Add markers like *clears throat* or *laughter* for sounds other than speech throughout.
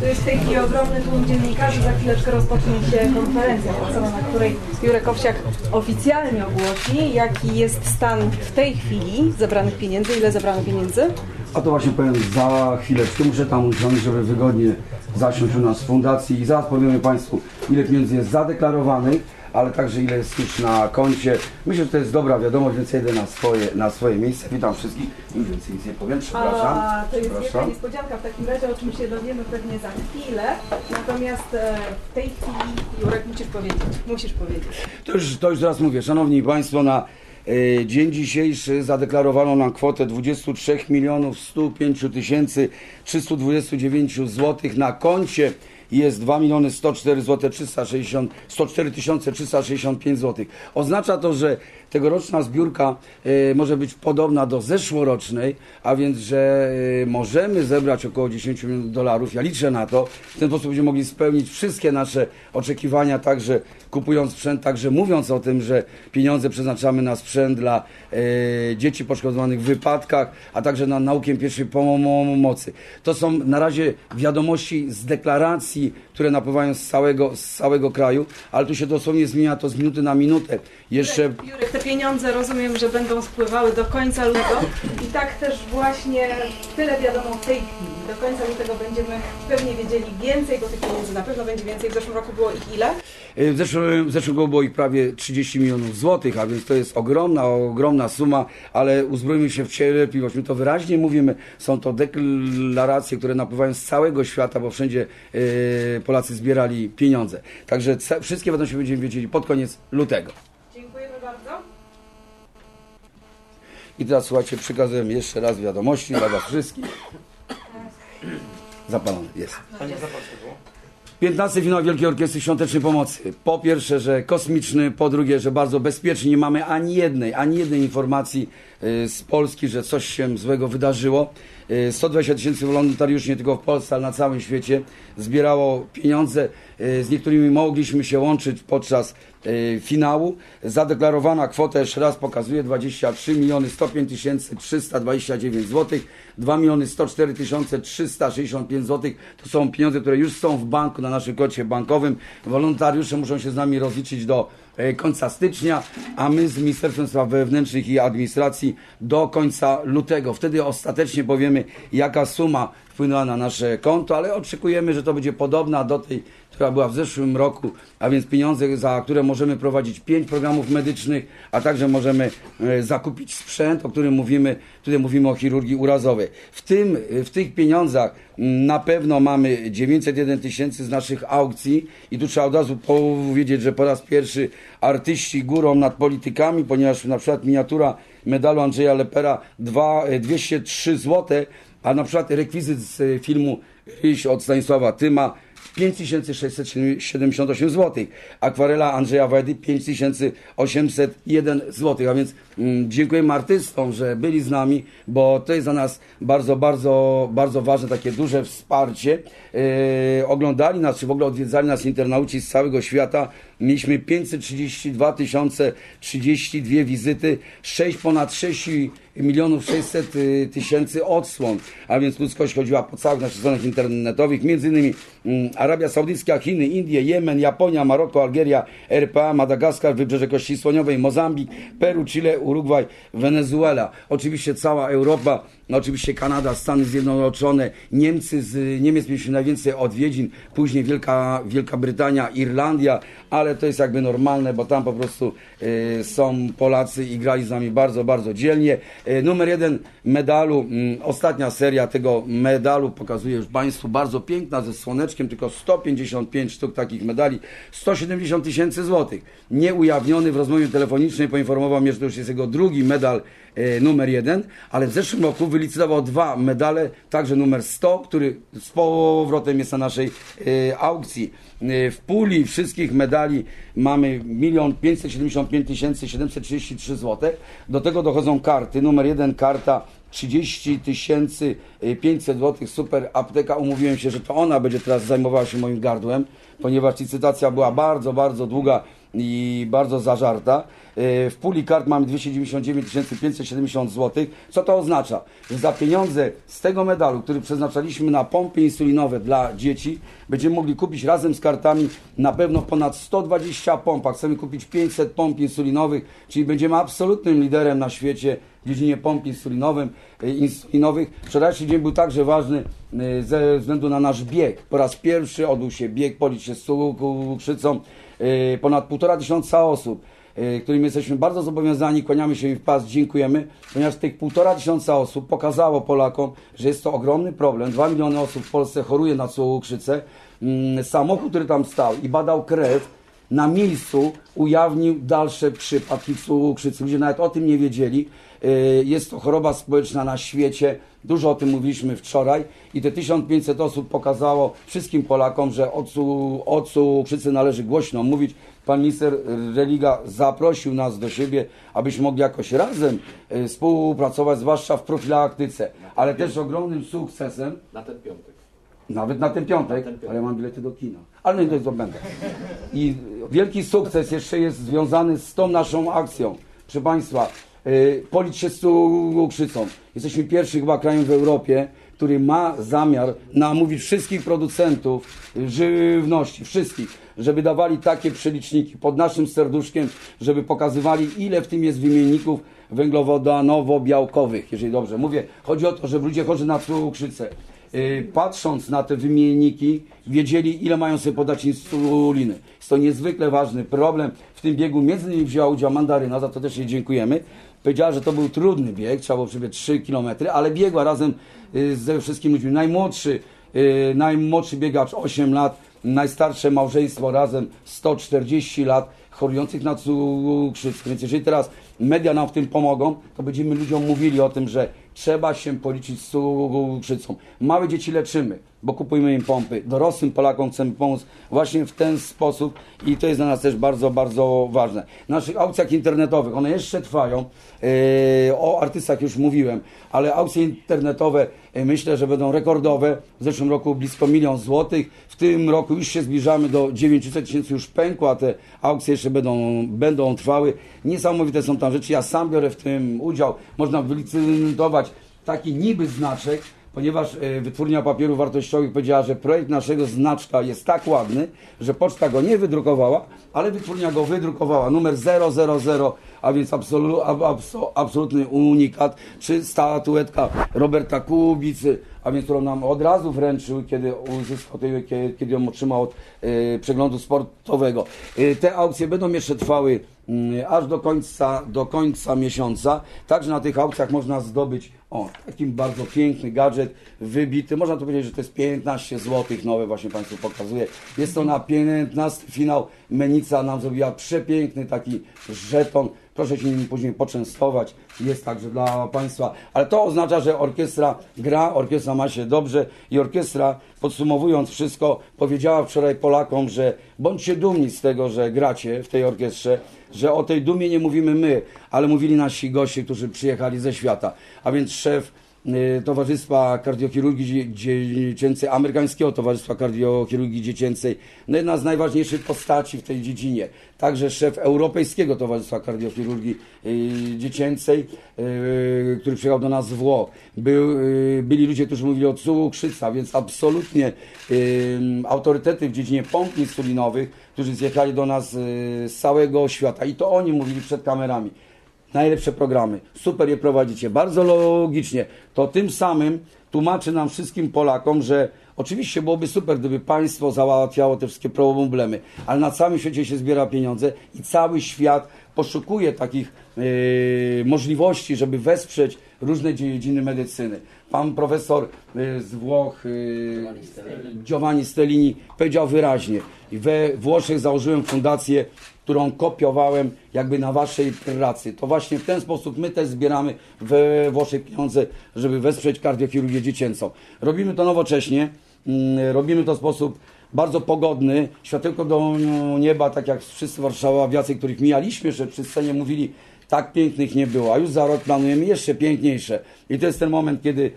To jest w tej chwili ogromny tłum dziennikarzy, za chwileczkę rozpocznie się konferencja na której Jurek Owsiak oficjalnie ogłosi, jaki jest stan w tej chwili zebranych pieniędzy, ile zebrano pieniędzy. A to właśnie powiem za chwileczkę. Muszę tam usiąść, żeby wygodnie zasiąść u nas w fundacji i zaraz powiemy Państwu, ile pieniędzy jest zadeklarowanych, ale także ile jest już na koncie. Myślę, że to jest dobra wiadomość, więc jedę na swoje, na swoje miejsce. Witam wszystkich. Już więcej nic nie powiem, przepraszam. A to jest wielka niespodzianka w takim razie, o czym się dowiemy pewnie za chwilę. Natomiast e, w tej chwili, Jurek, musisz powiedzieć, musisz powiedzieć. To już, to już raz mówię, Szanowni Państwo, na e, dzień dzisiejszy zadeklarowano nam kwotę 23 milionów 105 tysięcy 329 zł na koncie jest 2 miliony 104 zł 360 104 tysiące 365 zł. Oznacza to, że tegoroczna zbiórka e, może być podobna do zeszłorocznej, a więc, że e, możemy zebrać około 10 milionów dolarów. Ja liczę na to. W ten sposób będziemy mogli spełnić wszystkie nasze oczekiwania, także kupując sprzęt, także mówiąc o tym, że pieniądze przeznaczamy na sprzęt dla e, dzieci poszkodowanych w wypadkach, a także na naukę pierwszej pomocy. To są na razie wiadomości z deklaracji, które napływają z całego, z całego kraju, ale tu się dosłownie zmienia to z minuty na minutę. Jeszcze Jurek, pieniądze rozumiem, że będą spływały do końca lutego i tak też właśnie tyle wiadomo w tej chwili. Do końca lutego będziemy pewnie wiedzieli więcej, bo tych pieniędzy na pewno będzie więcej. W zeszłym roku było ich ile? Y, W zeszłym, w zeszłym roku było ich prawie 30 milionów złotych, a więc to jest ogromna, ogromna suma, ale uzbrojmy się w cierpliwość. My to wyraźnie mówimy, są to deklaracje, które napływają z całego świata, bo wszędzie y, Polacy zbierali pieniądze. Także wszystkie wiadomości będziemy wiedzieli pod koniec lutego. Dziękujemy bardzo. I teraz słuchajcie, przekazujemy jeszcze raz wiadomości dla Was wszystkich. Zapalony jest. 15 finał Wielkiej Orkiestry Świątecznej Pomocy. Po pierwsze, że kosmiczny, po drugie, że bardzo bezpieczny. Nie mamy ani jednej, ani jednej informacji y, z Polski, że coś się złego wydarzyło. Y, 120 tysięcy wolontariuszy nie tylko w Polsce, ale na całym świecie zbierało pieniądze. Y, Z niektórymi mogliśmy się łączyć podczas y, finału. Zadeklarowana kwota, jeszcze raz pokazuję, 23 miliony 105 tysięcy 329 zł, 2 miliony 104 tysiące 365 zł. To są pieniądze, które już są w banku, na naszym koncie bankowym. Wolontariusze muszą się z nami rozliczyć do e, końca stycznia, a my z Ministerstwem Spraw Wewnętrznych i Administracji do końca lutego. Wtedy ostatecznie powiemy, jaka suma wpłynęła na nasze konto, ale oczekujemy, że to będzie podobna do tej, która była w zeszłym roku, a więc pieniądze, za które możemy prowadzić pięć programów medycznych, a także możemy e, zakupić sprzęt, o którym mówimy, tutaj mówimy o chirurgii urazowej. W tym, w tych pieniądzach mm, na pewno mamy 901 tysięcy z naszych aukcji i tu trzeba od razu powiedzieć, że po raz pierwszy artyści górą nad politykami, ponieważ na przykład miniatura medalu Andrzeja Lepera dwa- e, 203 zł, a na przykład rekwizyt z e, filmu Ryś od Stanisława Tyma 5678 zł. Akwarela Andrzeja Wajdy 5801 zł. A więc mm, dziękujemy artystom, że byli z nami, bo to jest dla nas bardzo, bardzo, bardzo ważne, takie duże wsparcie. E, oglądali nas, czy w ogóle odwiedzali nas internauci z całego świata. Mieliśmy 532 tysiące 32 wizyty, 6 ponad 6 milionów 600 y, tysięcy odsłon, a więc ludzkość chodziła po całych naszych stronach internetowych, między innymi mm, Arabia Saudyjska, Chiny, Indie, Jemen, Japonia, Maroko, Algieria, RPA, Madagaskar, Wybrzeże Kości Słoniowej, Mozambik, Peru, Chile, Urugwaj, Wenezuela. Oczywiście cała Europa, no oczywiście Kanada, Stany Zjednoczone, Niemcy, z Niemiec mieliśmy najwięcej odwiedzin, później Wielka, Wielka Brytania, Irlandia, ale to jest jakby normalne, bo tam po prostu y, są Polacy i grali z nami bardzo, bardzo dzielnie. Y, numer jeden medalu, mm, ostatnia seria tego medalu pokazuje już Państwu, bardzo piękna, ze słoneczkiem, tylko 155 sztuk takich medali, 170 tysięcy złotych. Nieujawniony w rozmowie telefonicznej poinformował mnie, że to już jest jego drugi medal e, numer jeden, ale w zeszłym roku wylicytował dwa medale, także numer 100, który z powrotem jest na naszej e, aukcji. E, w puli wszystkich medali mamy 1 575 733 zł. Do tego dochodzą karty. Numer jeden karta 30 tysięcy 500 zł, super apteka. Umówiłem się, że to ona będzie teraz zajmowała się moim gardłem, ponieważ licytacja była bardzo, bardzo długa i bardzo zażarta. E, W puli kart mamy 299 570 zł. Co to oznacza? Że za pieniądze z tego medalu, który przeznaczaliśmy na pompy insulinowe dla dzieci, będziemy mogli kupić razem z kartami na pewno ponad 120 pomp. Chcemy kupić 500 pomp insulinowych, czyli będziemy absolutnym liderem na świecie w dziedzinie pomp insulinowym, e, insulinowych. Wczorajszy dzień był także ważny e, ze względu na nasz bieg. Po raz pierwszy odbył się bieg Policz się z cukrzycą. E, Ponad półtora tysiąca osób e, którym jesteśmy bardzo zobowiązani, kłaniamy się im w pas, dziękujemy, ponieważ tych półtora tysiąca osób pokazało Polakom, że jest to ogromny problem. Dwa miliony osób w Polsce choruje na cukrzycę. Mm, Samochód, który tam stał i badał krew, na miejscu ujawnił dalsze przypadki cukrzycy. Ludzie nawet o tym nie wiedzieli. Y, Jest to choroba społeczna na świecie. Dużo o tym mówiliśmy wczoraj i te 1500 osób pokazało wszystkim Polakom, że o, cu, o cukrzycy należy głośno mówić. Pan minister Religa zaprosił nas do siebie, abyśmy mogli jakoś razem y, współpracować, zwłaszcza w profilaktyce, ale też ogromnym sukcesem Na ten piątek. nawet na ten piątek, ale mam bilety do kina. Ale nie to będę. I wielki sukces jeszcze jest związany z tą naszą akcją. Proszę Państwa, policz się z cukrzycą. Jesteśmy pierwszym chyba krajem w Europie, który ma zamiar namówić wszystkich producentów żywności, wszystkich, żeby dawali takie przeliczniki pod naszym serduszkiem, żeby pokazywali, ile w tym jest wymienników węglowodanowo-białkowych, jeżeli dobrze mówię. Chodzi o to, żeby ludzie chorzy na cukrzycę, y, patrząc na te wymienniki, wiedzieli, ile mają sobie podać insuliny. Jest to niezwykle ważny problem. W tym biegu między innymi wzięła udział Mandaryna, za to też jej dziękujemy. Powiedziała, że to był trudny bieg, trzeba było przebiec 3 km, ale biegła razem y, ze wszystkimi ludźmi. Najmłodszy, y, najmłodszy biegacz 8 lat, najstarsze małżeństwo razem 140 lat chorujących na cukrzycę. Więc jeżeli teraz media nam w tym pomogą, to będziemy ludziom mówili o tym, że trzeba się policzyć z cukrzycą. Małe dzieci leczymy, bo kupujemy im pompy. Dorosłym Polakom chcemy pomóc właśnie w ten sposób i to jest dla nas też bardzo, bardzo ważne. W naszych aukcjach internetowych, one jeszcze trwają. Yy, o artystach już mówiłem, ale aukcje internetowe yy, myślę, że będą rekordowe. W zeszłym roku blisko milion złotych. W tym roku już się zbliżamy do 900 tysięcy, już pękło, a te aukcje jeszcze będą, będą trwały. Niesamowite są tam rzeczy. Ja sam biorę w tym udział. Można wylicytować taki niby znaczek, ponieważ e, wytwórnia papierów wartościowych powiedziała, że projekt naszego znaczka jest tak ładny, że poczta go nie wydrukowała, ale wytwórnia go wydrukowała. Numer 000, a więc absolu, ab, abso, absolutny unikat, czy statuetka Roberta Kubicy, a więc którą nam od razu wręczył, kiedy uzyskał, kiedy, ją otrzymał od e, przeglądu sportowego. E, te aukcje będą jeszcze trwały aż do końca, do końca miesiąca. Także na tych aukcjach można zdobyć o, taki bardzo piękny gadżet, wybity. Można tu powiedzieć, że to jest 15 zł, nowe właśnie Państwu pokazuję. Jest to na 15 finał. Menica nam zrobiła przepiękny taki żeton. Proszę się nim później poczęstować. Jest także dla Państwa. Ale to oznacza, że orkiestra gra, orkiestra ma się dobrze i orkiestra, podsumowując wszystko, powiedziała wczoraj Polakom, że bądźcie dumni z tego, że gracie w tej orkiestrze, że o tej dumie nie mówimy my, ale mówili nasi goście, którzy przyjechali ze świata. A więc szef Towarzystwa Kardiochirurgii Dzie- Dziecięcej, Amerykańskiego Towarzystwa Kardiochirurgii Dziecięcej, no jedna z najważniejszych postaci w tej dziedzinie. Także szef Europejskiego Towarzystwa Kardiochirurgii y, Dziecięcej, y, który przyjechał do nas z Włoch. Był, y, byli ludzie, którzy mówili o cukrzyca, więc absolutnie y, autorytety w dziedzinie pomp insulinowych, którzy zjechali do nas y, z całego świata i to oni mówili przed kamerami najlepsze programy, super je prowadzicie, bardzo logicznie, to tym samym tłumaczy nam wszystkim Polakom, że oczywiście byłoby super, gdyby państwo załatwiało te wszystkie problemy, ale na całym świecie się zbiera pieniądze i cały świat poszukuje takich e, możliwości, żeby wesprzeć różne dziedziny medycyny. Pan profesor e, z Włoch, e, Giovanni Stellini powiedział wyraźnie, we Włoszech założyłem fundację, którą kopiowałem jakby na waszej pracy. To właśnie w ten sposób my też zbieramy we Włoszech pieniądze, żeby wesprzeć kardiochirurgię dziecięcą. Robimy to nowocześnie, mm, robimy to w sposób bardzo pogodny, światełko do nieba, tak jak wszyscy warszawiacy, których mijaliśmy, że przy scenie mówili, tak pięknych nie było, a już za rok planujemy jeszcze piękniejsze. I to jest ten moment, kiedy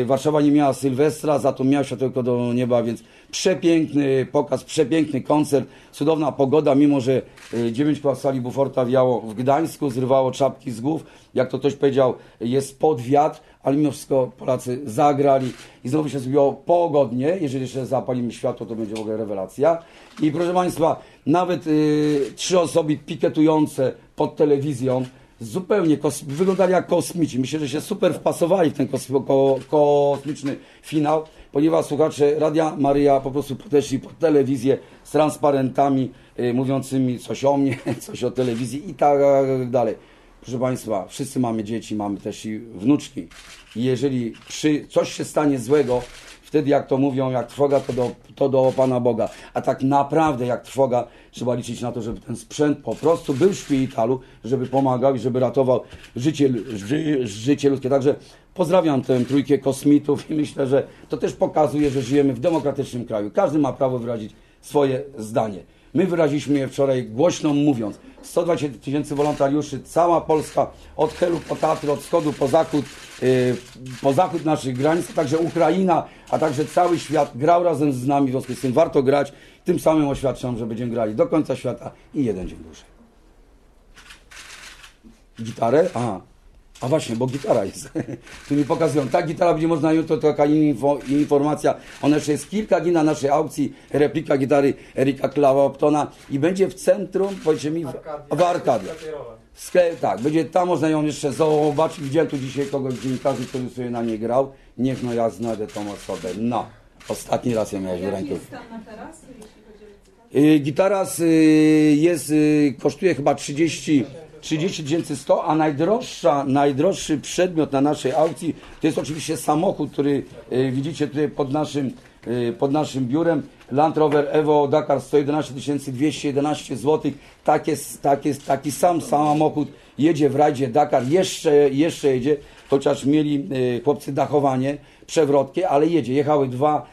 e, Warszawa nie miała Sylwestra, za to miała światełko do nieba, więc przepiękny pokaz, przepiękny koncert, cudowna pogoda, mimo że e, 9 klas sali Buforta wiało w Gdańsku, zrywało czapki z głów, jak to ktoś powiedział, jest pod wiatr, ale mimo wszystko Polacy zagrali i znowu się zrobiło pogodnie. Jeżeli jeszcze zapalimy światło, to będzie w ogóle rewelacja. I proszę Państwa, nawet y, trzy osoby piketujące pod telewizją, zupełnie wyglądali jak kosmici. Myślę, że się super wpasowali w ten kos- ko- kosmiczny finał, ponieważ słuchacze Radia Maryja po prostu podeszli pod telewizję z transparentami y, mówiącymi coś o mnie, *laughs* coś o telewizji i tak dalej. Proszę Państwa, wszyscy mamy dzieci, mamy też i wnuczki. I jeżeli przy coś się stanie złego, wtedy jak to mówią, jak trwoga, to do, to do Pana Boga. A tak naprawdę jak trwoga, trzeba liczyć na to, żeby ten sprzęt po prostu był w szpitalu, żeby pomagał i żeby ratował życie, ży, życie ludzkie. Także pozdrawiam tę trójkę kosmitów i myślę, że to też pokazuje, że żyjemy w demokratycznym kraju. Każdy ma prawo wyrazić swoje zdanie. My wyraziliśmy je wczoraj głośno mówiąc. 120 tysięcy wolontariuszy, cała Polska od Helu po Tatry, od wschodu po zachód, yy, po zachód naszych granic, a także Ukraina, a także cały świat grał razem z nami, w związku z tym warto grać. Tym samym oświadczam, że będziemy grali do końca świata i jeden dzień dłużej. Gitarę? Aha. A właśnie, bo gitara jest. *laughs* tu mi pokazują. Ta gitara będzie można jutro, to taka info, informacja. Ona jeszcze jest kilka dni na naszej aukcji. Replika gitary Erika Claptona i będzie w centrum, powiedzcie mi, w, w Arkadzie. Sklep, tak, będzie tam można ją jeszcze zobaczyć. Widziałem tu dzisiaj kogoś z dziennikarzy, który sobie na niej grał. Niech no ja znajdę tą osobę. No, ostatni raz ją miałeś w ręku. jest stan na teraz, jeśli chodzi o licytację? Y, Gitara z, y, jest, y, kosztuje chyba 30 30 100, a najdroższa, najdroższy przedmiot na naszej aukcji to jest oczywiście samochód, który y, widzicie tutaj pod naszym, y, pod naszym biurem. Land Rover Evo Dakar 111 211 zł. Tak jest, tak jest, taki sam samochód jedzie w rajdzie Dakar, jeszcze, jeszcze jedzie, chociaż mieli y, chłopcy dachowanie przewrotkie, ale jedzie. Jechały dwa,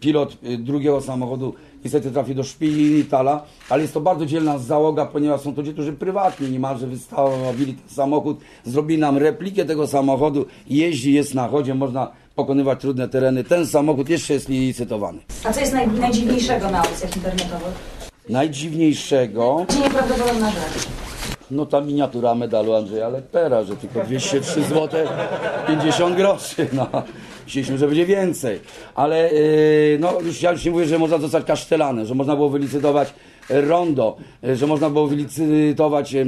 pilot drugiego samochodu niestety trafił do szpitala, ale jest to bardzo dzielna załoga, ponieważ są to ludzie, którzy prywatnie niemalże wystawili ten samochód, zrobili nam replikę tego samochodu, jeździ, jest na chodzie, można pokonywać trudne tereny. Ten samochód jeszcze jest licytowany. A co jest naj, najdziwniejszego na aukcjach internetowych? Najdziwniejszego, Gdzie nieprawdopodobna rzecz? no ta miniatura medalu Andrzeja Lepera, że tylko 203 zł 50 groszy, no. Myśleliśmy, że będzie więcej, ale yy, no, już, ja już nie mówię, że można dostać kasztelany, że można było wylicytować rondo, yy, że można było wylicytować yy,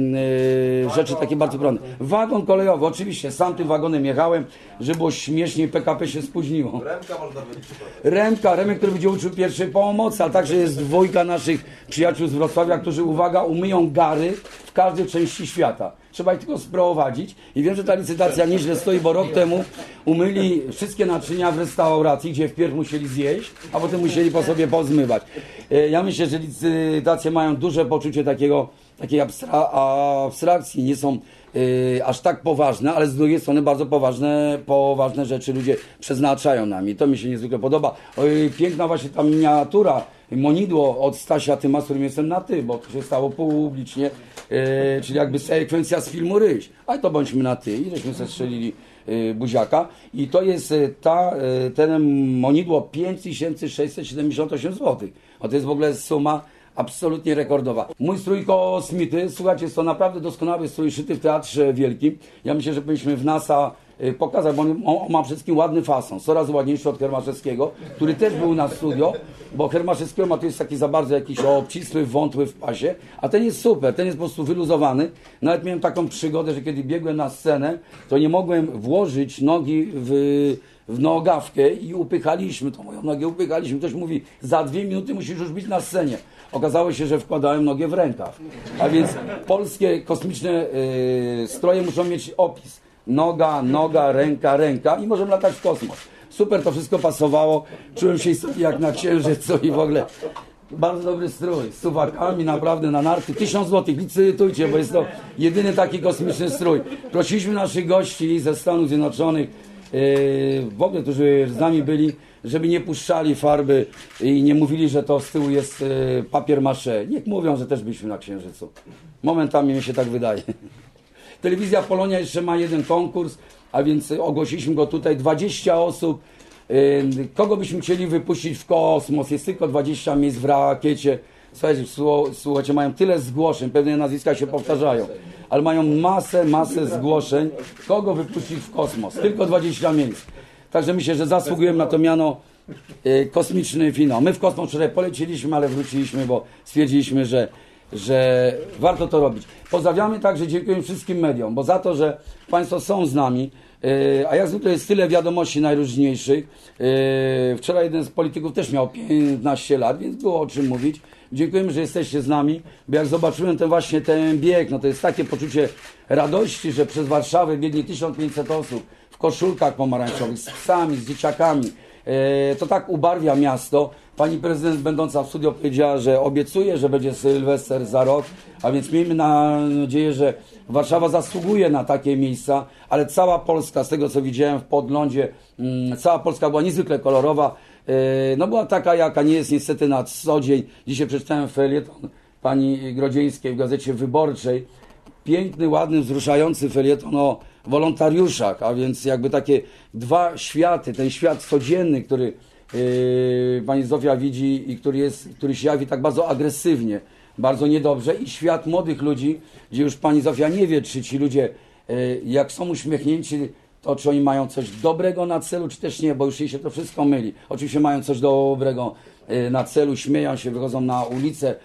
rzeczy takie bardzo prądne. Wagon kolejowy, oczywiście, sam tym wagonem jechałem, że było śmiesznie, PKP się spóźniło. Remka można wyliczyć. Remka, Remek, który będzie uczył pierwszej pomocy, a także jest dwójka naszych przyjaciół z Wrocławia, którzy, uwaga, umyją gary w każdej części świata. Trzeba ich tylko sprowadzić i wiem, że ta licytacja nieźle stoi, bo rok temu umyli wszystkie naczynia w restauracji, gdzie wpierw musieli zjeść, a potem musieli po sobie pozmywać. E, Ja myślę, że licytacje mają duże poczucie takiego, takiej abstra abstrakcji, nie są e, aż tak poważne, ale z drugiej strony bardzo poważne, poważne rzeczy ludzie przeznaczają nam i to mi się niezwykle podoba. Piękna właśnie ta miniatura, monidło od Stasia Tyma, z którym jestem na ty, bo to się stało publicznie, e, czyli jakby sekwencja z filmu Ryś. Ale to bądźmy na ty i żeśmy zestrzelili e, buziaka i to jest e, ta, e, ten monidło 5678 zł. A to jest w ogóle suma absolutnie rekordowa. Mój strój kosmity, słuchajcie, jest to naprawdę doskonały strój szyty w Teatrze Wielkim. Ja myślę, że powinniśmy w NASA pokazać, bo on, on ma wszystkim ładny fason, coraz ładniejszy od Hermaszewskiego, który też był na studio, bo Hermaszewskiego ma tu jest taki za bardzo jakiś obcisły, wątły w pasie, a ten jest super, ten jest po prostu wyluzowany. Nawet miałem taką przygodę, że kiedy biegłem na scenę, to nie mogłem włożyć nogi w w nogawkę i upychaliśmy tą moją nogę, upychaliśmy. Ktoś mówi, za dwie minuty musisz już być na scenie. Okazało się, że wkładałem nogę w rękaw. A więc polskie kosmiczne y, stroje muszą mieć opis. Noga, noga, ręka, ręka i możemy latać w kosmos. Super to wszystko pasowało. Czułem się jak na księżycu i w ogóle bardzo dobry strój, z suwakami naprawdę na narty. Tysiąc złotych, licytujcie, bo jest to jedyny taki kosmiczny strój. Prosiliśmy naszych gości ze Stanów Zjednoczonych, yy, w ogóle, którzy z nami byli, żeby nie puszczali farby i nie mówili, że to z tyłu jest e, papier masze. Niech mówią, że też byliśmy na Księżycu. Momentami mi się tak wydaje. Telewizja Polonia jeszcze ma jeden konkurs, a więc ogłosiliśmy go tutaj 20 osób. Kogo byśmy chcieli wypuścić w kosmos? Jest tylko 20 miejsc w rakiecie. Słuchajcie, słu- słuchajcie, mają tyle zgłoszeń, pewne nazwiska się powtarzają, ale mają masę, masę zgłoszeń. Kogo wypuścić w kosmos? Tylko 20 miejsc. Także myślę, że zasługujemy na to miano yy, kosmiczny finał. My w kosmos wczoraj poleciliśmy, ale wróciliśmy, bo stwierdziliśmy, że że warto to robić. Pozdrawiamy także, dziękuję wszystkim mediom, bo za to, że Państwo są z nami, yy, a jak zwykle jest tyle wiadomości najróżniejszych. Yy, Wczoraj jeden z polityków też miał 15 lat, więc było o czym mówić. Dziękujemy, że jesteście z nami, bo jak zobaczyłem ten właśnie ten bieg, no to jest takie poczucie radości, że przez Warszawę biegnie 1500 osób w koszulkach pomarańczowych, z psami, z dzieciakami. E, To tak ubarwia miasto. Pani prezydent będąca w studio powiedziała, że obiecuje, że będzie Sylwester za rok, a więc miejmy na nadzieję, że Warszawa zasługuje na takie miejsca, ale cała Polska, z tego co widziałem w podglądzie, mm, cała Polska była niezwykle kolorowa. E, No była taka, jaka nie jest niestety na co dzień. Dzisiaj przeczytałem felieton pani Grodzieńskiej w Gazecie Wyborczej piękny, ładny, wzruszający felieton o wolontariuszach, a więc jakby takie dwa światy, ten świat codzienny, który pani Zofia widzi i który, jest, który się jawi tak bardzo agresywnie, bardzo niedobrze i świat młodych ludzi, gdzie już pani Zofia nie wie, czy ci ludzie yy, jak są uśmiechnięci, to czy oni mają coś dobrego na celu, czy też nie, bo już jej się to wszystko myli. Oczywiście mają coś dobrego yy, na celu, śmieją się, wychodzą na ulicę,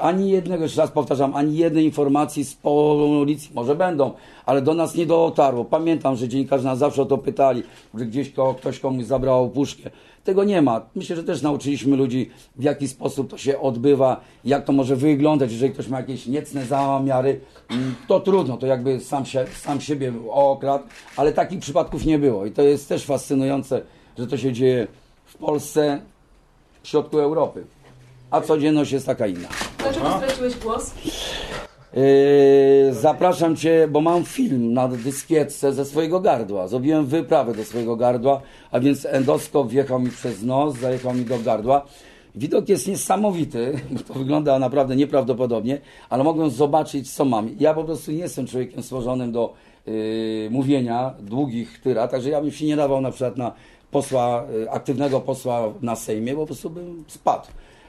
Ani jednego, jeszcze raz powtarzam, ani jednej informacji z policji, może będą, ale do nas nie dotarło. Pamiętam, że dziennikarze nas zawsze o to pytali, że gdzieś ko, ktoś komuś zabrał puszkę. Tego nie ma. Myślę, że też nauczyliśmy ludzi, w jaki sposób to się odbywa, jak to może wyglądać, jeżeli ktoś ma jakieś niecne zamiary, mm, to trudno, to jakby sam, się, sam siebie okradł, ale takich przypadków nie było. I to jest też fascynujące, że to się dzieje w Polsce, w środku Europy. A codzienność jest taka inna. Dlaczego straciłeś głos? Yy, zapraszam Cię, bo mam film na dyskietce ze swojego gardła. Zrobiłem wyprawę do swojego gardła, a więc endoskop wjechał mi przez nos, zajechał mi do gardła. Widok jest niesamowity, *laughs* to wygląda naprawdę nieprawdopodobnie, ale mogłem zobaczyć, co mam. Ja po prostu nie jestem człowiekiem stworzonym do yy, mówienia długich tyra, także ja bym się nie dawał na przykład na posła, yy, aktywnego posła na Sejmie, bo po prostu bym spadł.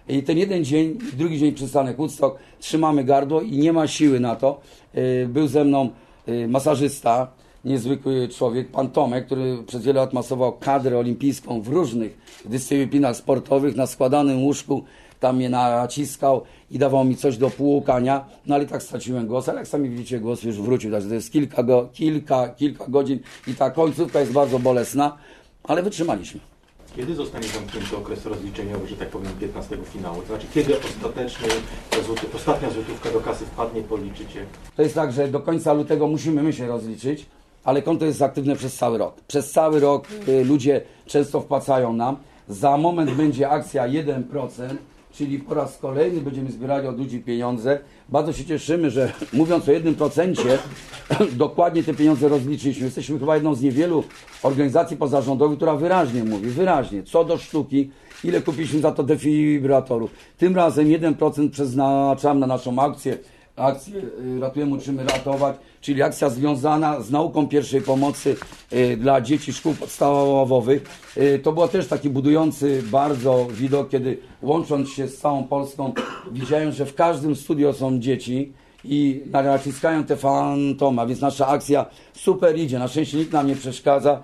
I ten jeden dzień, drugi dzień przystanek Woodstock, trzymamy gardło i nie ma siły na to. Yy, Był ze mną yy, masażysta, niezwykły człowiek, pan Tomek, który przez wiele lat masował kadrę olimpijską w różnych dyscyplinach sportowych, na składanym łóżku, tam mnie naciskał i dawał mi coś do półkania, no ale tak straciłem głos, ale jak sami widzicie, głos już wrócił, także to jest kilka, go, kilka, kilka godzin i ta końcówka jest bardzo bolesna, ale wytrzymaliśmy. Kiedy zostanie zamknięty okres rozliczeniowy, że tak powiem, 15 finału? To znaczy, kiedy ostateczny, ta złoty, ostatnia złotówka do kasy wpadnie, policzycie? To jest tak, że do końca lutego musimy my się rozliczyć, ale konto jest aktywne przez cały rok. Przez cały rok y, ludzie często wpłacają nam. Za moment będzie akcja 1%, czyli po raz kolejny będziemy zbierali od ludzi pieniądze. Bardzo się cieszymy, że mówiąc o 1%, *clears throat* dokładnie te pieniądze rozliczyliśmy. Jesteśmy chyba jedną z niewielu organizacji pozarządowych, która wyraźnie mówi, wyraźnie, co do sztuki, ile kupiliśmy za to defibrylatorów. Tym razem 1% przeznaczam na naszą akcję akcję y, Ratujemy, Uczymy Ratować, czyli akcja związana z nauką pierwszej pomocy y, dla dzieci szkół podstawowych. Y, To był też taki budujący bardzo widok, kiedy łącząc się z całą Polską, widziałem, że w każdym studio są dzieci i naciskają te fantoma, więc nasza akcja super idzie. Na szczęście nikt nam nie przeszkadza.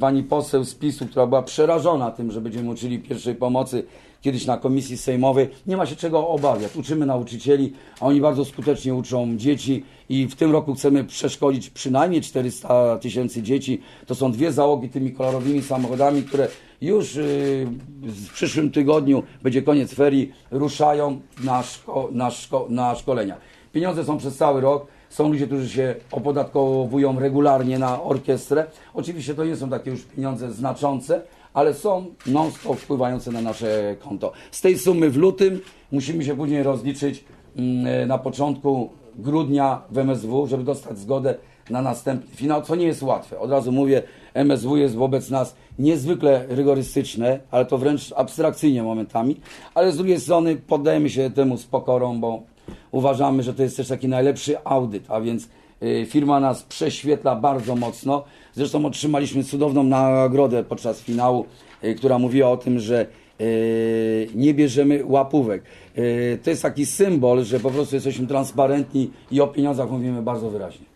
Pani poseł z PiSu, która była przerażona tym, że będziemy uczyli pierwszej pomocy kiedyś na komisji sejmowej, nie ma się czego obawiać. Uczymy nauczycieli, a oni bardzo skutecznie uczą dzieci i w tym roku chcemy przeszkolić przynajmniej 400 tysięcy dzieci. To są dwie załogi tymi kolorowymi samochodami, które już y, w przyszłym tygodniu, będzie koniec ferii, ruszają na, szko- na, szko- na szkolenia. Pieniądze są przez cały rok. Są ludzie, którzy się opodatkowują regularnie na orkiestrę. Oczywiście to nie są takie już pieniądze znaczące, ale są non-stop wpływające na nasze konto. Z tej sumy w lutym musimy się później rozliczyć mm, na początku grudnia w MSW, żeby dostać zgodę na następny finał, co nie jest łatwe. Od razu mówię, MSW jest wobec nas niezwykle rygorystyczne, ale to wręcz abstrakcyjnie momentami, ale z drugiej strony poddajemy się temu z pokorą, bo uważamy, że to jest też taki najlepszy audyt, a więc y, firma nas prześwietla bardzo mocno. Zresztą otrzymaliśmy cudowną nagrodę podczas finału, y, która mówiła o tym, że y, nie bierzemy łapówek. Y, To jest taki symbol, że po prostu jesteśmy transparentni i o pieniądzach mówimy bardzo wyraźnie.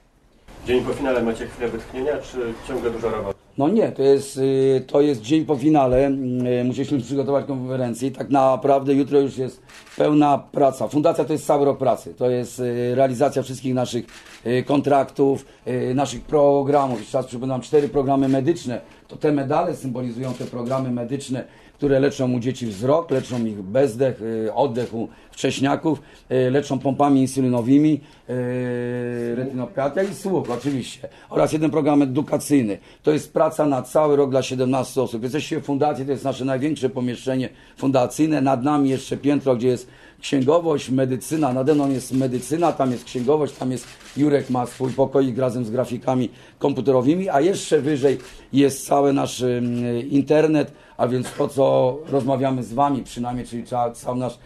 Dzień po finale macie chwilę wytchnienia, czy ciągle duża robota? No nie, to jest, y, to jest dzień po finale. Y, Musieliśmy przygotować konferencję tak naprawdę jutro już jest pełna praca. Fundacja to jest cały rok pracy. To jest y, realizacja wszystkich naszych kontraktów, naszych programów. Jeszcze raz przypominam, cztery programy medyczne. To te medale symbolizują te programy medyczne, które leczą u dzieci wzrok, leczą ich bezdech, y, oddech u wcześniaków, y, leczą pompami insulinowymi, y, retinopatia i słuch oczywiście. Oraz jeden program edukacyjny. To jest praca na cały rok dla 17 osób. Jesteście w fundacji, to jest nasze największe pomieszczenie fundacyjne. Nad nami jeszcze piętro, gdzie jest księgowość, medycyna, nade mną jest medycyna, tam jest księgowość, tam jest Jurek ma swój pokoik razem z grafikami komputerowymi, a jeszcze wyżej jest cały nasz internet, a więc to, co rozmawiamy z Wami przynajmniej, czyli ca- cały nasz,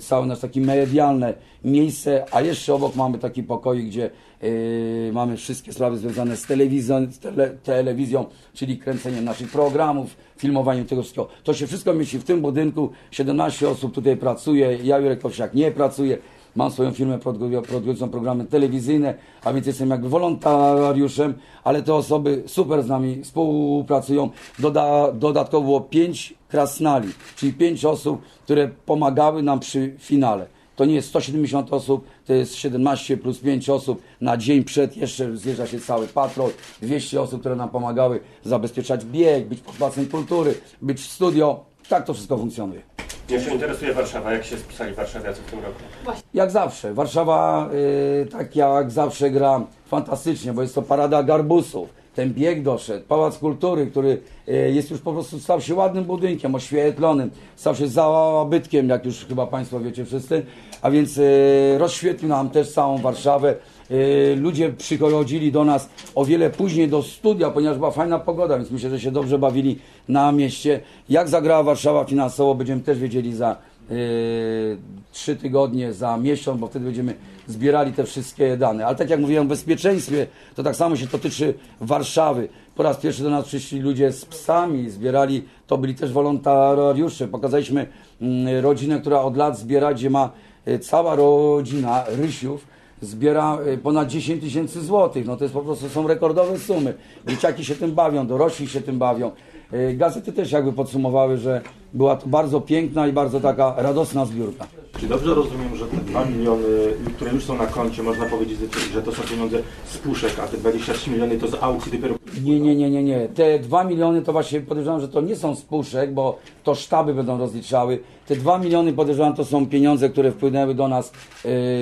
całe nasze takie medialne miejsce, a jeszcze obok mamy taki pokoik, gdzie yy, mamy wszystkie sprawy związane z telewizją, z tele, telewizją, czyli kręceniem naszych programów, filmowaniem tego wszystkiego. To się wszystko mieści w tym budynku, 17 osób tutaj pracuje, ja Jurek Owsiak nie pracuję, Mam swoją firmę produkują- produkującą programy telewizyjne, a więc jestem jakby wolontariuszem, ale te osoby super z nami współpracują. Doda, dodatkowo pięć krasnali, czyli pięć osób, które pomagały nam przy finale. To nie jest 170 osób, to jest 17 plus 5 osób. Na dzień przed jeszcze zjeżdża się cały patrol. 200 osób, które nam pomagały zabezpieczać bieg, być pod Pałacem Kultury, być w studio. Tak to wszystko funkcjonuje. Mnie jeszcze interesuje Warszawa. Jak się spisali warszawiacy w tym roku? Jak zawsze. Warszawa, y, tak jak zawsze, gra fantastycznie, bo jest to parada garbusów. Ten bieg doszedł, Pałac Kultury, który y, jest już po prostu, stał się ładnym budynkiem, oświetlonym, stał się zabytkiem, jak już chyba Państwo wiecie wszyscy, a więc y, rozświetlił nam też całą Warszawę. Y, Ludzie przychodzili do nas o wiele później do studia, ponieważ była fajna pogoda, więc myślę, że się dobrze bawili na mieście. Jak zagrała Warszawa finansowo, będziemy też wiedzieli za trzy tygodnie, za miesiąc, bo wtedy będziemy zbierali te wszystkie dane. Ale tak jak mówiłem o bezpieczeństwie, to tak samo się to tyczy Warszawy. Po raz pierwszy do nas przyszli ludzie z psami, zbierali, to byli też wolontariusze. Pokazaliśmy mm, rodzinę, która od lat zbiera, gdzie ma y, cała rodzina Rysiów, zbiera y, ponad 10 tysięcy złotych. No to jest po prostu są rekordowe sumy. Dzieciaki się tym bawią, dorośli się tym bawią. Y, Gazety też jakby podsumowały, że była to bardzo piękna i bardzo taka radosna zbiórka. Czy dobrze rozumiem, że te 2 miliony, które już są na koncie, można powiedzieć, że- to są pieniądze z puszek, a te 23 miliony to z aukcji dopiero... Nie, nie, nie, nie, nie. Te 2 miliony to właśnie podejrzewam, że to nie są z puszek, bo to sztaby będą rozliczały. Te 2 miliony podejrzewam to są pieniądze, które wpłynęły do nas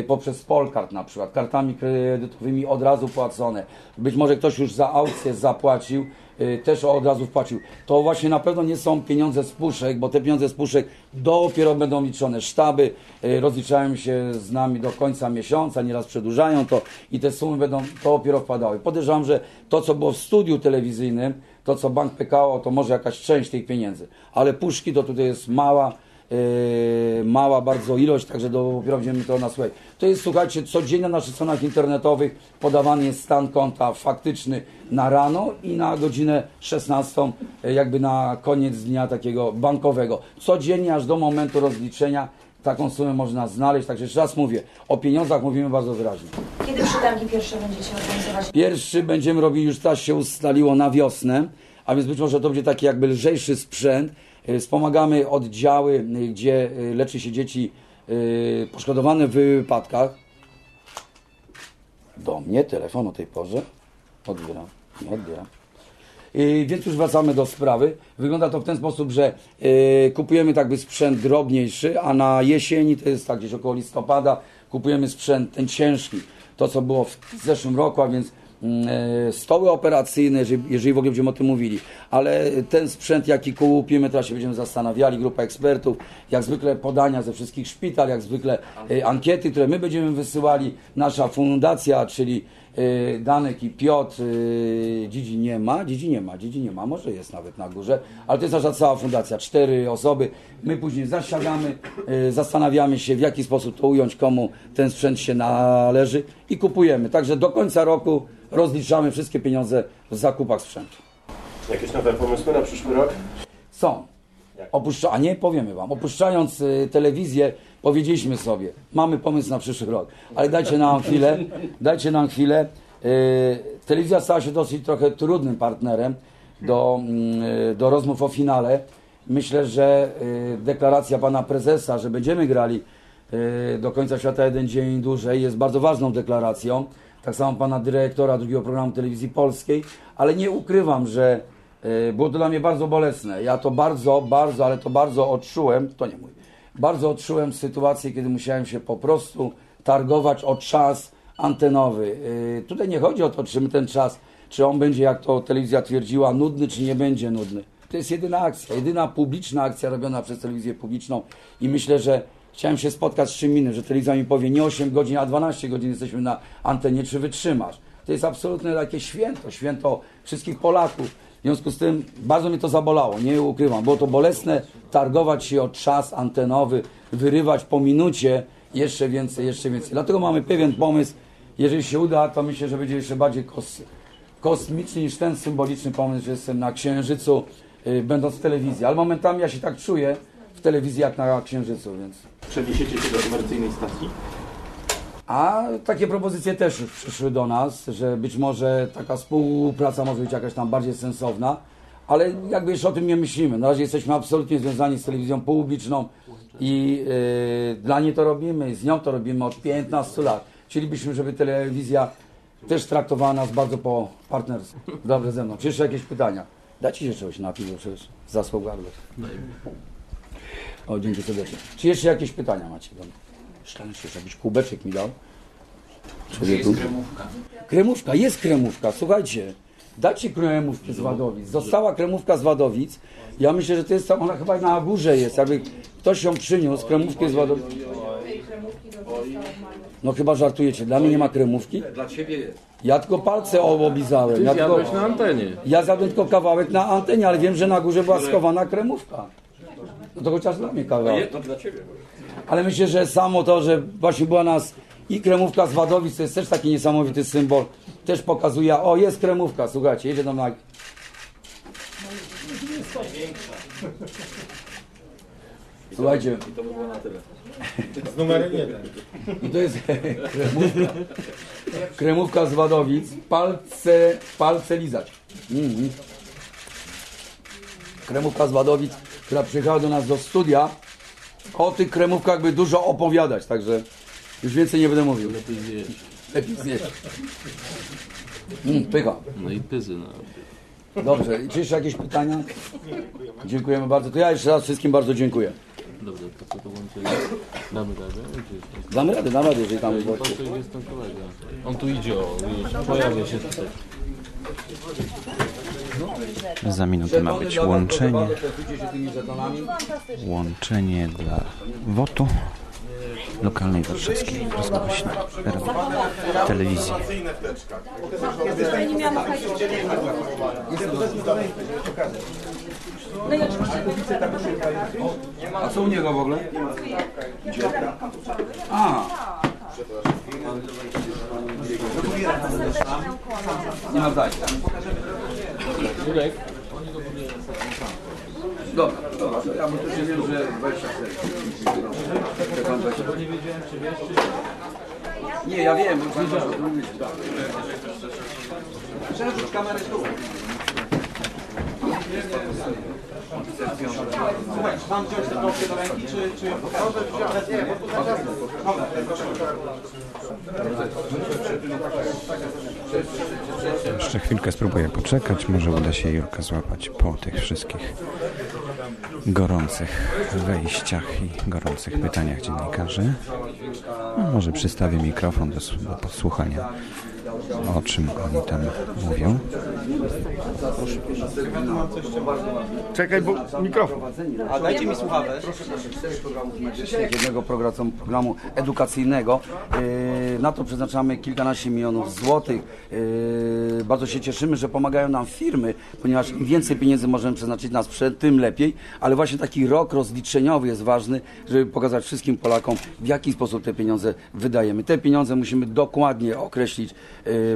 y, poprzez Polkart na przykład, kartami kredytowymi od razu płacone. Być może ktoś już za aukcję zapłacił, y, też od razu wpłacił. To właśnie na pewno nie są pieniądze z puszek, bo te pieniądze z puszek dopiero będą liczone. Sztaby y, rozliczają się z nami do końca miesiąca, nieraz przedłużają to i te sumy będą dopiero wpadały. Podejrzewam, że to, co było w studiu telewizyjnym, to, co bank PKO, to może jakaś część tych pieniędzy. Ale puszki to tutaj jest mała, yy, mała bardzo ilość, także dopiero będziemy to na słuchaj. To jest, słuchajcie, codziennie na naszych stronach internetowych podawany jest stan konta faktyczny na rano i na godzinę 16, yy, jakby na koniec dnia takiego bankowego. Codziennie aż do momentu rozliczenia taką sumę można znaleźć, także jeszcze raz mówię, o pieniądzach mówimy bardzo wyraźnie. Kiedy przetargi pierwsze będziecie organizować? Pierwszy będziemy robili, już teraz się ustaliło na wiosnę, a więc być może to będzie taki jakby lżejszy sprzęt. Y, Wspomagamy oddziały, y, gdzie leczy się dzieci y, poszkodowane w wypadkach. Do mnie telefon o tej porze. Odbieram, nie odbieram. Y, Więc już wracamy do sprawy. Wygląda to w ten sposób, że y, kupujemy tak by sprzęt drobniejszy, a na jesieni, to jest tak gdzieś około listopada, kupujemy sprzęt ten ciężki. To, co było w zeszłym roku, a więc stoły operacyjne, jeżeli, w ogóle będziemy o tym mówili. Ale ten sprzęt, jaki kupimy, teraz się będziemy zastanawiali, grupa ekspertów, jak zwykle podania ze wszystkich szpital, jak zwykle e, ankiety, które my będziemy wysyłali, nasza fundacja, czyli Danek i Piotr, y, Dzidzi nie ma, Dzidzi nie ma, Dzidzi nie ma, może jest nawet na górze, ale to jest nasza cała fundacja, cztery osoby. My później zasiadamy, y, zastanawiamy się w jaki sposób to ująć, komu ten sprzęt się należy i kupujemy. Także do końca roku rozliczamy wszystkie pieniądze w zakupach sprzętu. Jakieś nowe pomysły na przyszły rok? Są. Opuszcza, a nie powiemy wam. Opuszczając y, telewizję, powiedzieliśmy sobie, mamy pomysł na przyszły rok, ale dajcie nam chwilę, dajcie nam chwilę. Y, telewizja stała się dosyć trochę trudnym partnerem do, y, do rozmów o finale. Myślę, że y, deklaracja pana prezesa, że będziemy grali y, do końca świata jeden dzień dłużej jest bardzo ważną deklaracją. Tak samo pana dyrektora drugiego programu telewizji polskiej, ale nie ukrywam, że było to dla mnie bardzo bolesne. Ja to bardzo, bardzo, ale to bardzo odczułem, to nie mój, bardzo odczułem sytuację, kiedy musiałem się po prostu targować o czas antenowy. Y, Tutaj nie chodzi o to, czy ten czas, czy on będzie, jak to telewizja twierdziła, nudny, czy nie będzie nudny. To jest jedyna akcja, jedyna publiczna akcja robiona przez telewizję publiczną i myślę, że chciałem się spotkać z czym innym, że telewizja mi powie nie 8 godzin, a 12 godzin jesteśmy na antenie, czy wytrzymasz. To jest absolutne takie święto, święto wszystkich Polaków. W związku z tym bardzo mnie to zabolało, nie ukrywam. Było to bolesne targować się o czas antenowy, wyrywać po minucie jeszcze więcej, jeszcze więcej. Dlatego mamy pewien pomysł. Jeżeli się uda, to myślę, że będzie jeszcze bardziej kos kosmiczny niż ten symboliczny pomysł, że jestem na Księżycu, y, będąc w telewizji. Ale momentami ja się tak czuję w telewizji jak na Księżycu, więc... Przeniesiecie się do komercyjnej stacji? A takie propozycje też przyszły do nas, że być może taka współpraca może być jakaś tam bardziej sensowna, ale jakby jeszcze o tym nie myślimy. Na razie jesteśmy absolutnie związani z telewizją publiczną i yy, dla niej to robimy, z nią to robimy od 15 lat. Chcielibyśmy, żeby telewizja też traktowała nas bardzo po partnersku. Dobrze ze mną. Czy jeszcze jakieś pytania? Dajcie się czegoś napić, bo przecież zasłał gardło. O, dzięki serdecznie. Czy jeszcze jakieś pytania macie? do mnie? Szczerze, jeszcze jakiś kubeczek mi dał. Człowieku. Jest kremówka. Kremówka, jest kremówka. Słuchajcie, dajcie kremówkę z Wadowic. Została kremówka z Wadowic. Ja myślę, że to jest, ona chyba na górze jest. Jakby ktoś ją przyniósł, kremówkę z Wadowic. No chyba żartujecie. Dla mnie nie ma kremówki? Dla ciebie jest. Ja tylko palce oblizałem. Ja, tylko, na antenie. ja zjadłem tylko kawałek na antenie, ale wiem, że na górze była schowana kremówka. No to chociaż dla mnie kawałek. To dla ciebie. Ale myślę, że samo to, że właśnie była nas i kremówka z Wadowic, to jest też taki niesamowity symbol. Też pokazuje, o jest kremówka, słuchajcie, jedzie tam na... Słuchajcie, I to by było na tyle. Z numerem jeden. i to jest *laughs* kremówka. Kremówka z Wadowic, palce, palce lizać. Mhm. Kremówka z Wadowic, która przyjechała do nas do studia. O tych kremówkach by dużo opowiadać, także już więcej nie będę mówił. Lepiej zjeść. Lepiej zjeść. Mm, pycha. No i pyzy. No. Dobrze, czy jeszcze jakieś pytania? Dziękujemy bardzo. To ja jeszcze raz wszystkim bardzo dziękuję. Dobrze, to co to łączyli? Damy radę? Damy radę, damy radę, jeżeli tam ten kolega. On tu idzie, o, już pojawia się tutaj. Za minutę ma być łączenie, łączenie dla WOTU lokalnej warszawskiej rozgłośni telewizji. A co u niego w ogóle? A. Nie ma. Jurek, Dobra, dobra, to ja bo tu się wiem, że 24. Chce pan 20. Nie, ja wiem, bo pan Przerzuć kamerę tu. Słuchaj, mam wziąć tę książkę do ręki, czy, czy? Nie, bo tu proszę. Jeszcze chwilkę spróbuję poczekać, może uda się Jurka złapać po tych wszystkich gorących wejściach i gorących pytaniach dziennikarzy. No, może przystawię mikrofon do, do podsłuchania o czym oni tam mówią. Czekaj, bo mikrofon. A dajcie mi słuchawę. jednego programu, programu edukacyjnego. Yy, Na to przeznaczamy kilkanaście milionów złotych. Yy, Bardzo się cieszymy, że pomagają nam firmy, ponieważ im więcej pieniędzy możemy przeznaczyć na sprzęt, tym lepiej. Ale właśnie taki rok rozliczeniowy jest ważny, żeby pokazać wszystkim Polakom, w jaki sposób te pieniądze wydajemy. Te pieniądze musimy dokładnie określić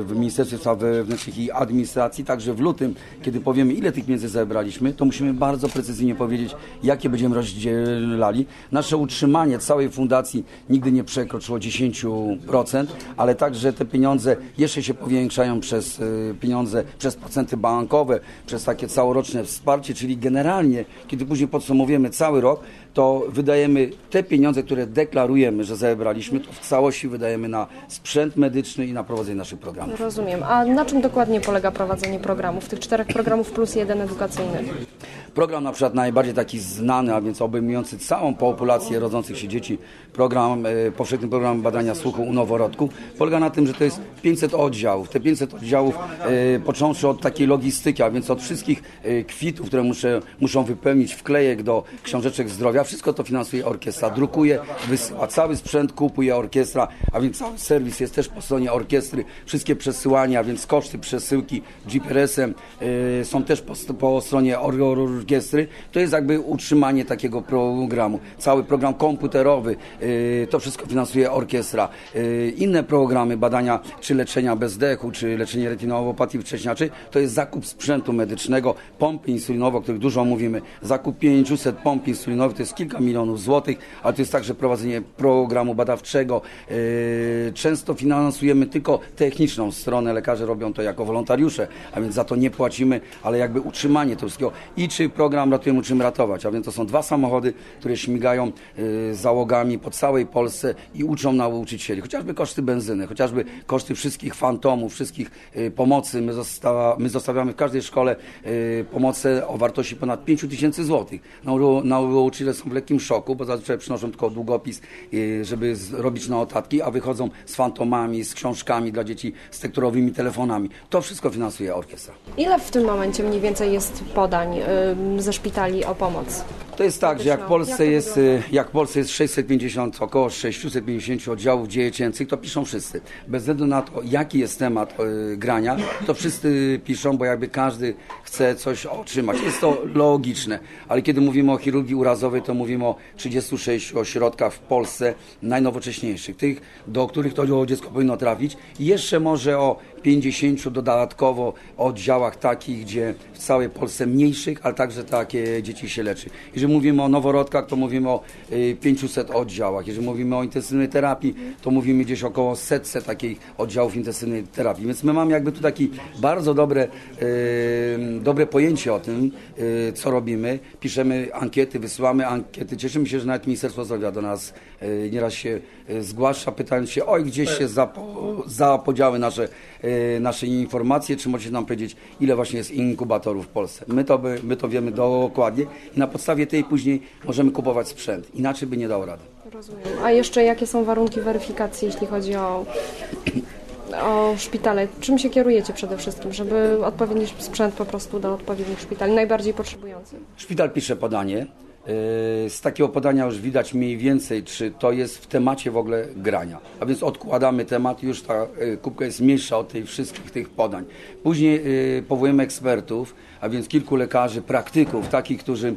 w Ministerstwie Spraw Wewnętrznych i Administracji. Także w lutym, kiedy powiemy, ile tych pieniędzy zebraliśmy, to musimy bardzo precyzyjnie powiedzieć, jakie będziemy rozdzielali. Nasze utrzymanie całej fundacji nigdy nie przekroczyło 10%, ale także te pieniądze jeszcze się powiększają przez y, pieniądze, przez procenty bankowe, przez takie całoroczne wsparcie, czyli generalnie, kiedy później podsumowujemy cały rok, to wydajemy te pieniądze, które deklarujemy, że zebraliśmy, to w całości wydajemy na sprzęt medyczny i na prowadzenie naszych programów. Rozumiem. A na czym dokładnie polega prowadzenie programów? Tych czterech programów plus jeden edukacyjny. Program na przykład najbardziej taki znany, a więc obejmujący całą populację rodzących się dzieci, program, e, powszechny program badania słuchu u noworodków, polega na tym, że to jest 500 oddziałów. Te 500 oddziałów, e, począwszy od takiej logistyki, a więc od wszystkich e, kwitów, które muszę, muszą wypełnić, wklejek do książeczek zdrowia, wszystko to finansuje orkiestra, drukuje, wysyła, cały sprzęt kupuje orkiestra, a więc cały serwis jest też po stronie orkiestry, wszystkie przesyłania, a więc koszty przesyłki GPS-em są też po, po stronie or, or, orkiestry. To jest jakby utrzymanie takiego programu. Cały program komputerowy, e, to wszystko finansuje orkiestra. E, Inne programy badania, czy leczenia bezdechu, czy leczenie retinopatii wcześniaczy, to jest zakup sprzętu medycznego, pompy insulinowe, o których dużo mówimy. Zakup 500 pomp insulinowych to jest kilka milionów złotych, ale to jest także prowadzenie programu badawczego. E, Często finansujemy tylko techniczną stronę, lekarze robią to jako wolontariusze, a więc za to nie płacimy, ale jakby utrzymanie tego wszystkiego. I czy program Ratujemy, uczymy ratować, a więc to są dwa samochody, które śmigają z załogami po całej Polsce i uczą nauczycieli. Chociażby koszty benzyny, chociażby koszty wszystkich fantomów, wszystkich e, pomocy. My, my zostawiamy w każdej szkole e, pomoce o wartości ponad 5 tysięcy złotych. Nau- Nauczyciele są w lekkim szoku, bo zazwyczaj przynoszą tylko długopis, żeby robić notatki, a wychodzą z fantomami, z książkami dla dzieci, z tekturowymi telefonami. To wszystko finansuje orkiestra. Ile w tym momencie mniej więcej jest podań ze szpitali o pomoc? To jest tak, że jak w Jak Polsce jest, y, jak w Polsce jest 650, około 650 oddziałów dziecięcych, to piszą wszyscy. Bez względu na to, jaki jest temat y, grania, to wszyscy piszą, bo jakby każdy chce coś otrzymać. Jest to logiczne, ale kiedy mówimy o chirurgii urazowej, to mówimy o 36 ośrodkach w Polsce najnowocześniejszych, tych, do których to dziecko powinno trafić i jeszcze może o 50 dodatkowo oddziałach takich, gdzie w całej Polsce mniejszych, ale także takie dzieci się leczy. Jeżeli mówimy o noworodkach, to mówimy o y, 500 oddziałach. Jeżeli mówimy o intensywnej terapii, to mówimy gdzieś około setce takich oddziałów intensywnej terapii. Więc my mamy jakby tu taki bardzo dobre, y, dobre pojęcie o tym, y, co robimy. Piszemy ankiety, wysyłamy ankiety. Cieszymy się, że nawet Ministerstwo Zdrowia do nas y, nieraz się y, zgłasza, pytając się, oj, gdzieś się zapo, zapodziały nasze, y, nasze informacje, czy możecie nam powiedzieć, ile właśnie jest inkubatorów w Polsce. My to, by, my to wiemy dokładnie i na podstawie tej później możemy kupować sprzęt. Inaczej by nie dało rady. Rozumiem. A jeszcze jakie są warunki weryfikacji, jeśli chodzi o, o szpitale? Czym się kierujecie przede wszystkim, żeby odpowiedni sprzęt po prostu do odpowiednich szpitali, najbardziej potrzebujących? Szpital pisze podanie. Yy, Z takiego podania już widać mniej więcej, czy to jest w temacie w ogóle grania. A więc odkładamy temat, już ta yy, kubka jest mniejsza od tych wszystkich tych podań. Później yy, powołujemy ekspertów, a więc kilku lekarzy, praktyków, takich, którzy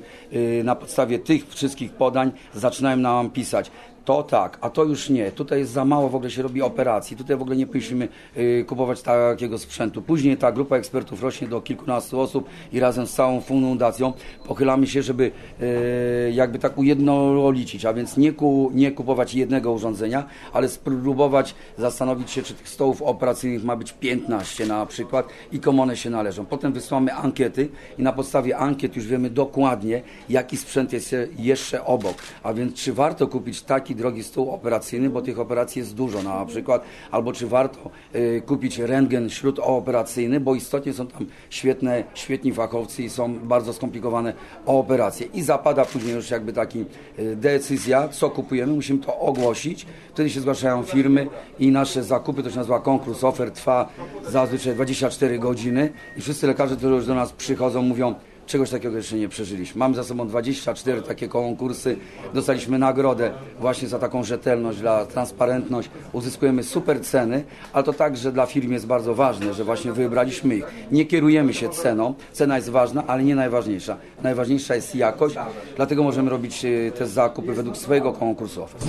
na podstawie tych wszystkich podań zaczynają nam pisać. To tak, a to już nie. Tutaj jest za mało w ogóle się robi operacji. Tutaj w ogóle nie powinniśmy y, kupować takiego sprzętu. Później ta grupa ekspertów rośnie do kilkunastu osób i razem z całą fundacją pochylamy się, żeby y, jakby tak ujednolicić, a więc nie, ku, nie kupować jednego urządzenia, ale spróbować zastanowić się, czy tych stołów operacyjnych ma być 15 na przykład i komu one się należą. Potem wysłamy ankiety i na podstawie ankiet już wiemy dokładnie, jaki sprzęt jest jeszcze obok. A więc czy warto kupić taki drogi stół operacyjny, bo tych operacji jest dużo. Na przykład, albo czy warto y, kupić rentgen śródoperacyjny, bo istotnie są tam świetne, świetni fachowcy i są bardzo skomplikowane operacje. I zapada później już jakby taki y, decyzja, co kupujemy, musimy to ogłosić, wtedy się zgłaszają firmy i nasze zakupy, to się nazywa konkurs ofert, trwa zazwyczaj 24 godziny i wszyscy lekarze, którzy już do nas przychodzą, mówią, Czegoś takiego jeszcze nie przeżyliśmy. Mamy za sobą 24 takie konkursy. Dostaliśmy nagrodę właśnie za taką rzetelność, dla transparentność. Uzyskujemy super ceny, ale to także dla firm jest bardzo ważne, że właśnie wybraliśmy ich. Nie kierujemy się ceną. Cena jest ważna, ale nie najważniejsza. Najważniejsza jest jakość, dlatego możemy robić e, te zakupy według swojego konkursu. ofert.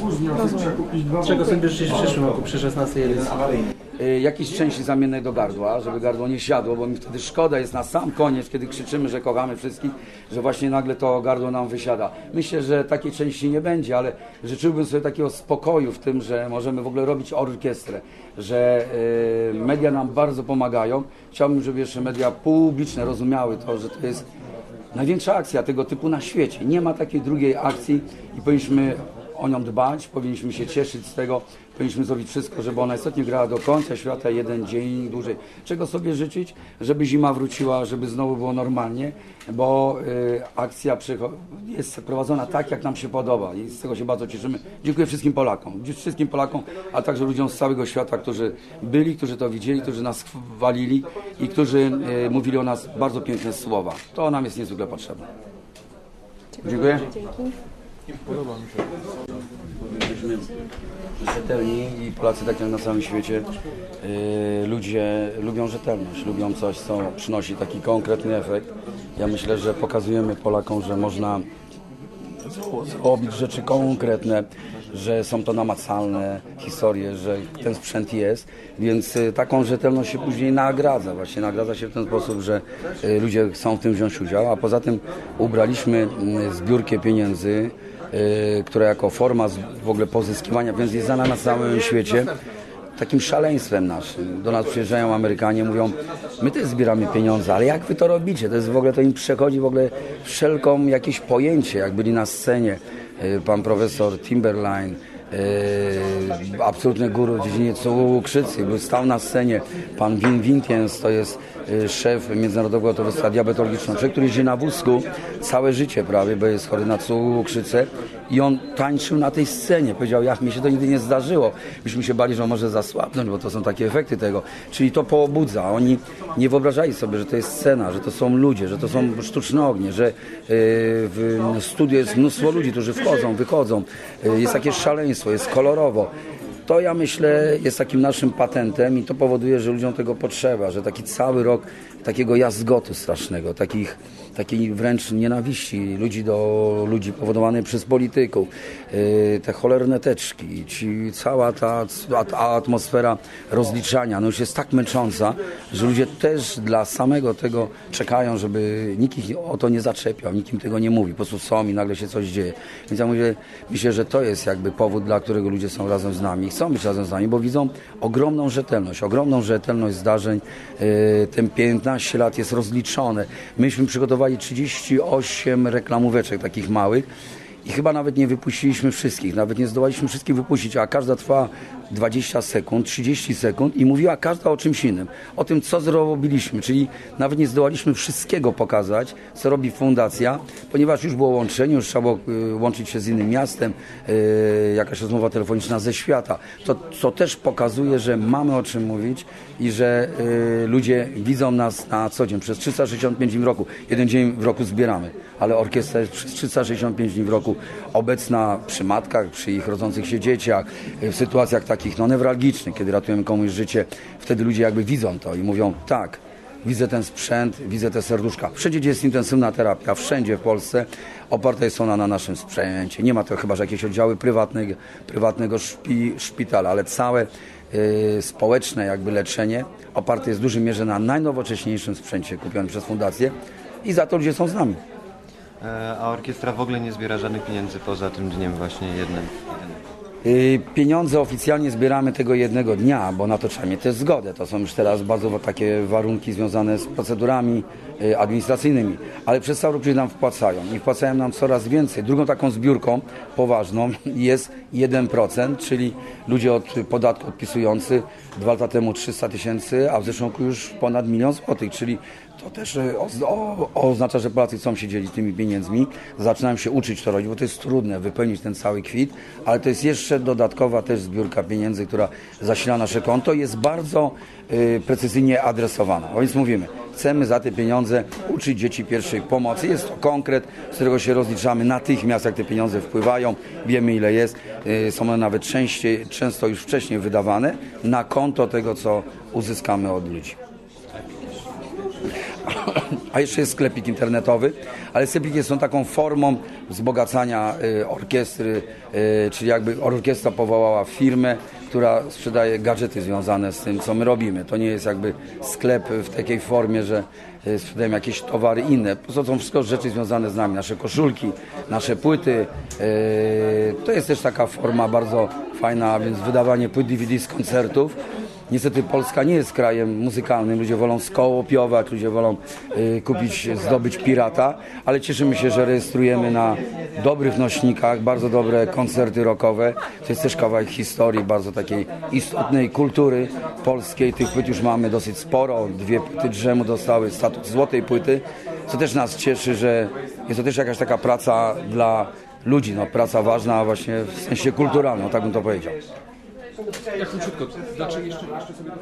Czego sobie życzyć w przyszłym roku, przy 16 edycji? Y, jakieś części do gardła, żeby gardło nie siadło, bo mi wtedy szkoda jest na sam koniec, kiedy krzyczymy, że kochamy wszystkich, że właśnie nagle to gardło nam wysiada. Myślę, że takiej części nie będzie, ale życzyłbym sobie takiego spokoju w tym, że możemy w ogóle robić orkiestrę, że y, media nam bardzo pomagają. Chciałbym, żeby jeszcze media publiczne rozumiały to, że to jest największa akcja tego typu na świecie. Nie ma takiej drugiej akcji i powinniśmy o nią dbać, powinniśmy się cieszyć z tego, powinniśmy zrobić wszystko, żeby ona istotnie grała do końca świata, jeden dzień dłużej. Czego sobie życzyć? Żeby zima wróciła, żeby znowu było normalnie, bo y, akcja jest prowadzona tak, jak nam się podoba i z tego się bardzo cieszymy. Dziękuję wszystkim Polakom, wszystkim Polakom, a także ludziom z całego świata, którzy byli, którzy to widzieli, którzy nas chwalili i którzy y, mówili o nas bardzo piękne słowa. To nam jest niezwykle potrzebne. Dziękuję. Dzięki. Jesteśmy rzetelni i Polacy, tak jak na całym świecie, yy, ludzie lubią rzetelność, lubią coś, co przynosi taki konkretny efekt. Ja myślę, że pokazujemy Polakom, że można zrobić rzeczy konkretne, że są to namacalne historie, że ten sprzęt jest, więc y, taką rzetelność się później nagradza. Właśnie nagradza się w ten sposób, że y, ludzie chcą w tym wziąć udział, a poza tym ubraliśmy y, zbiórkę pieniędzy, która jako forma w ogóle pozyskiwania pieniędzy jest znana na całym świecie takim szaleństwem naszym. Do nas przyjeżdżają Amerykanie, mówią, my też zbieramy pieniądze, ale jak wy to robicie? To jest w ogóle, to im przechodzi w ogóle wszelką jakieś pojęcie, jak byli na scenie. y, Pan profesor Timberline, y, absolutny guru w dziedzinie cukrzycy, był stał na scenie. Pan Win Wintiens to jest y, szef Międzynarodowego Towarzystwa Diabetologicznego, który jeździ na wózku całe życie prawie, bo jest chory na cukrzycę i on tańczył na tej scenie. Powiedział, jak mi się to nigdy nie zdarzyło. Myśmy się bali, że on może zasłabnąć, bo to są takie efekty tego. Czyli to poobudza. Oni nie wyobrażali sobie, że to jest scena, że to są ludzie, że to są sztuczne ognie, że y, w studiu jest mnóstwo ludzi, którzy wchodzą, wychodzą. Y, Jest takie szaleństwo, jest kolorowo. To ja myślę jest takim naszym patentem i to powoduje, że ludziom tego potrzeba, że taki cały rok takiego jazgotu strasznego, takich, takiej wręcz nienawiści ludzi do ludzi powodowanej przez polityków, yy, te cholerne teczki, ci, cała ta at- atmosfera rozliczania no już jest tak męcząca, że ludzie też dla samego tego czekają, żeby nikt ich o to nie zaczepiał, nikt im tego nie mówi, po prostu są i nagle się coś dzieje. Więc ja mówię, myślę, że to jest jakby powód, dla którego ludzie są razem z nami. Chcą być razem z nami, bo widzą ogromną rzetelność, ogromną rzetelność zdarzeń. Yy, Ten 15 lat jest rozliczone. Myśmy przygotowali 38 reklamóweczek takich małych. I chyba nawet nie wypuściliśmy wszystkich, nawet nie zdołaliśmy wszystkich wypuścić, a każda trwa 20 sekund, 30 sekund i mówiła każda o czymś innym. O tym, co zrobiliśmy, czyli nawet nie zdołaliśmy wszystkiego pokazać, co robi fundacja, ponieważ już było łączenie, już trzeba było y, łączyć się z innym miastem, y, jakaś rozmowa telefoniczna ze świata. To, co też pokazuje, że mamy o czym mówić i że y, ludzie widzą nas na co dzień, przez 365 dni w roku. Jeden dzień w roku zbieramy, ale orkiestra jest przez 365 dni w roku obecna przy matkach, przy ich rodzących się dzieciach, w sytuacjach takich no, newralgicznych, kiedy ratujemy komuś życie. Wtedy ludzie jakby widzą to i mówią tak, widzę ten sprzęt, widzę te serduszka. Wszędzie, gdzie jest intensywna terapia, wszędzie w Polsce oparte jest ona na naszym sprzęcie. Nie ma to chyba, że jakieś oddziały prywatnego, prywatnego szpi, szpitala, ale całe y, społeczne jakby leczenie oparte jest w dużej mierze na najnowocześniejszym sprzęcie kupionym przez fundację i za to ludzie są z nami. E, A orkiestra w ogóle nie zbiera żadnych pieniędzy poza tym dniem właśnie jednym. Y, Pieniądze oficjalnie zbieramy tego jednego dnia, bo na to trzeba mieć też zgodę. To są już teraz bardzo takie warunki związane z procedurami y, administracyjnymi, ale przez cały rok nam wpłacają i wpłacają nam coraz więcej. Drugą taką zbiórką poważną *laughs* jest 1%, czyli ludzie od podatku odpisujący dwa lata temu 300 tysięcy, a w zeszłym roku już ponad milion złotych, czyli to też e, oz- o, oznacza, że Polacy chcą się dzielić tymi pieniędzmi, zaczynają się uczyć to robić, bo to jest trudne wypełnić ten cały kwit, ale to jest jeszcze dodatkowa też zbiórka pieniędzy, która zasila nasze konto jest bardzo y, precyzyjnie adresowana. A więc mówimy, chcemy za te pieniądze uczyć dzieci pierwszej pomocy. Jest to konkret, z którego się rozliczamy natychmiast, jak te pieniądze wpływają, wiemy ile jest. Y, są one nawet częściej, często już wcześniej wydawane na konto tego, co uzyskamy od ludzi. A jeszcze jest sklepik internetowy, ale sklepiki są taką formą wzbogacania y, orkiestry, y, czyli jakby orkiestra powołała firmę, która sprzedaje gadżety związane z tym, co my robimy. To nie jest jakby sklep w takiej formie, że y, sprzedajemy jakieś towary inne. To są wszystko rzeczy związane z nami, nasze koszulki, nasze płyty. To jest też taka forma bardzo fajna, więc wydawanie płyt DVD z koncertów. Niestety Polska nie jest krajem muzykalnym, ludzie wolą skołopiować, ludzie wolą y, kupić, zdobyć pirata, ale cieszymy się, że rejestrujemy na dobrych nośnikach bardzo dobre koncerty rockowe. To jest też kawałek historii, bardzo takiej istotnej kultury polskiej. Tych płyt już mamy dosyć sporo. Dwie płyty drzemu dostały status złotej płyty, co też nas cieszy, że jest to też jakaś taka praca dla ludzi, no, praca ważna właśnie w sensie kulturalnym, tak bym to powiedział. Jak króciutko, dlaczego jeszcze, jeszcze sobie do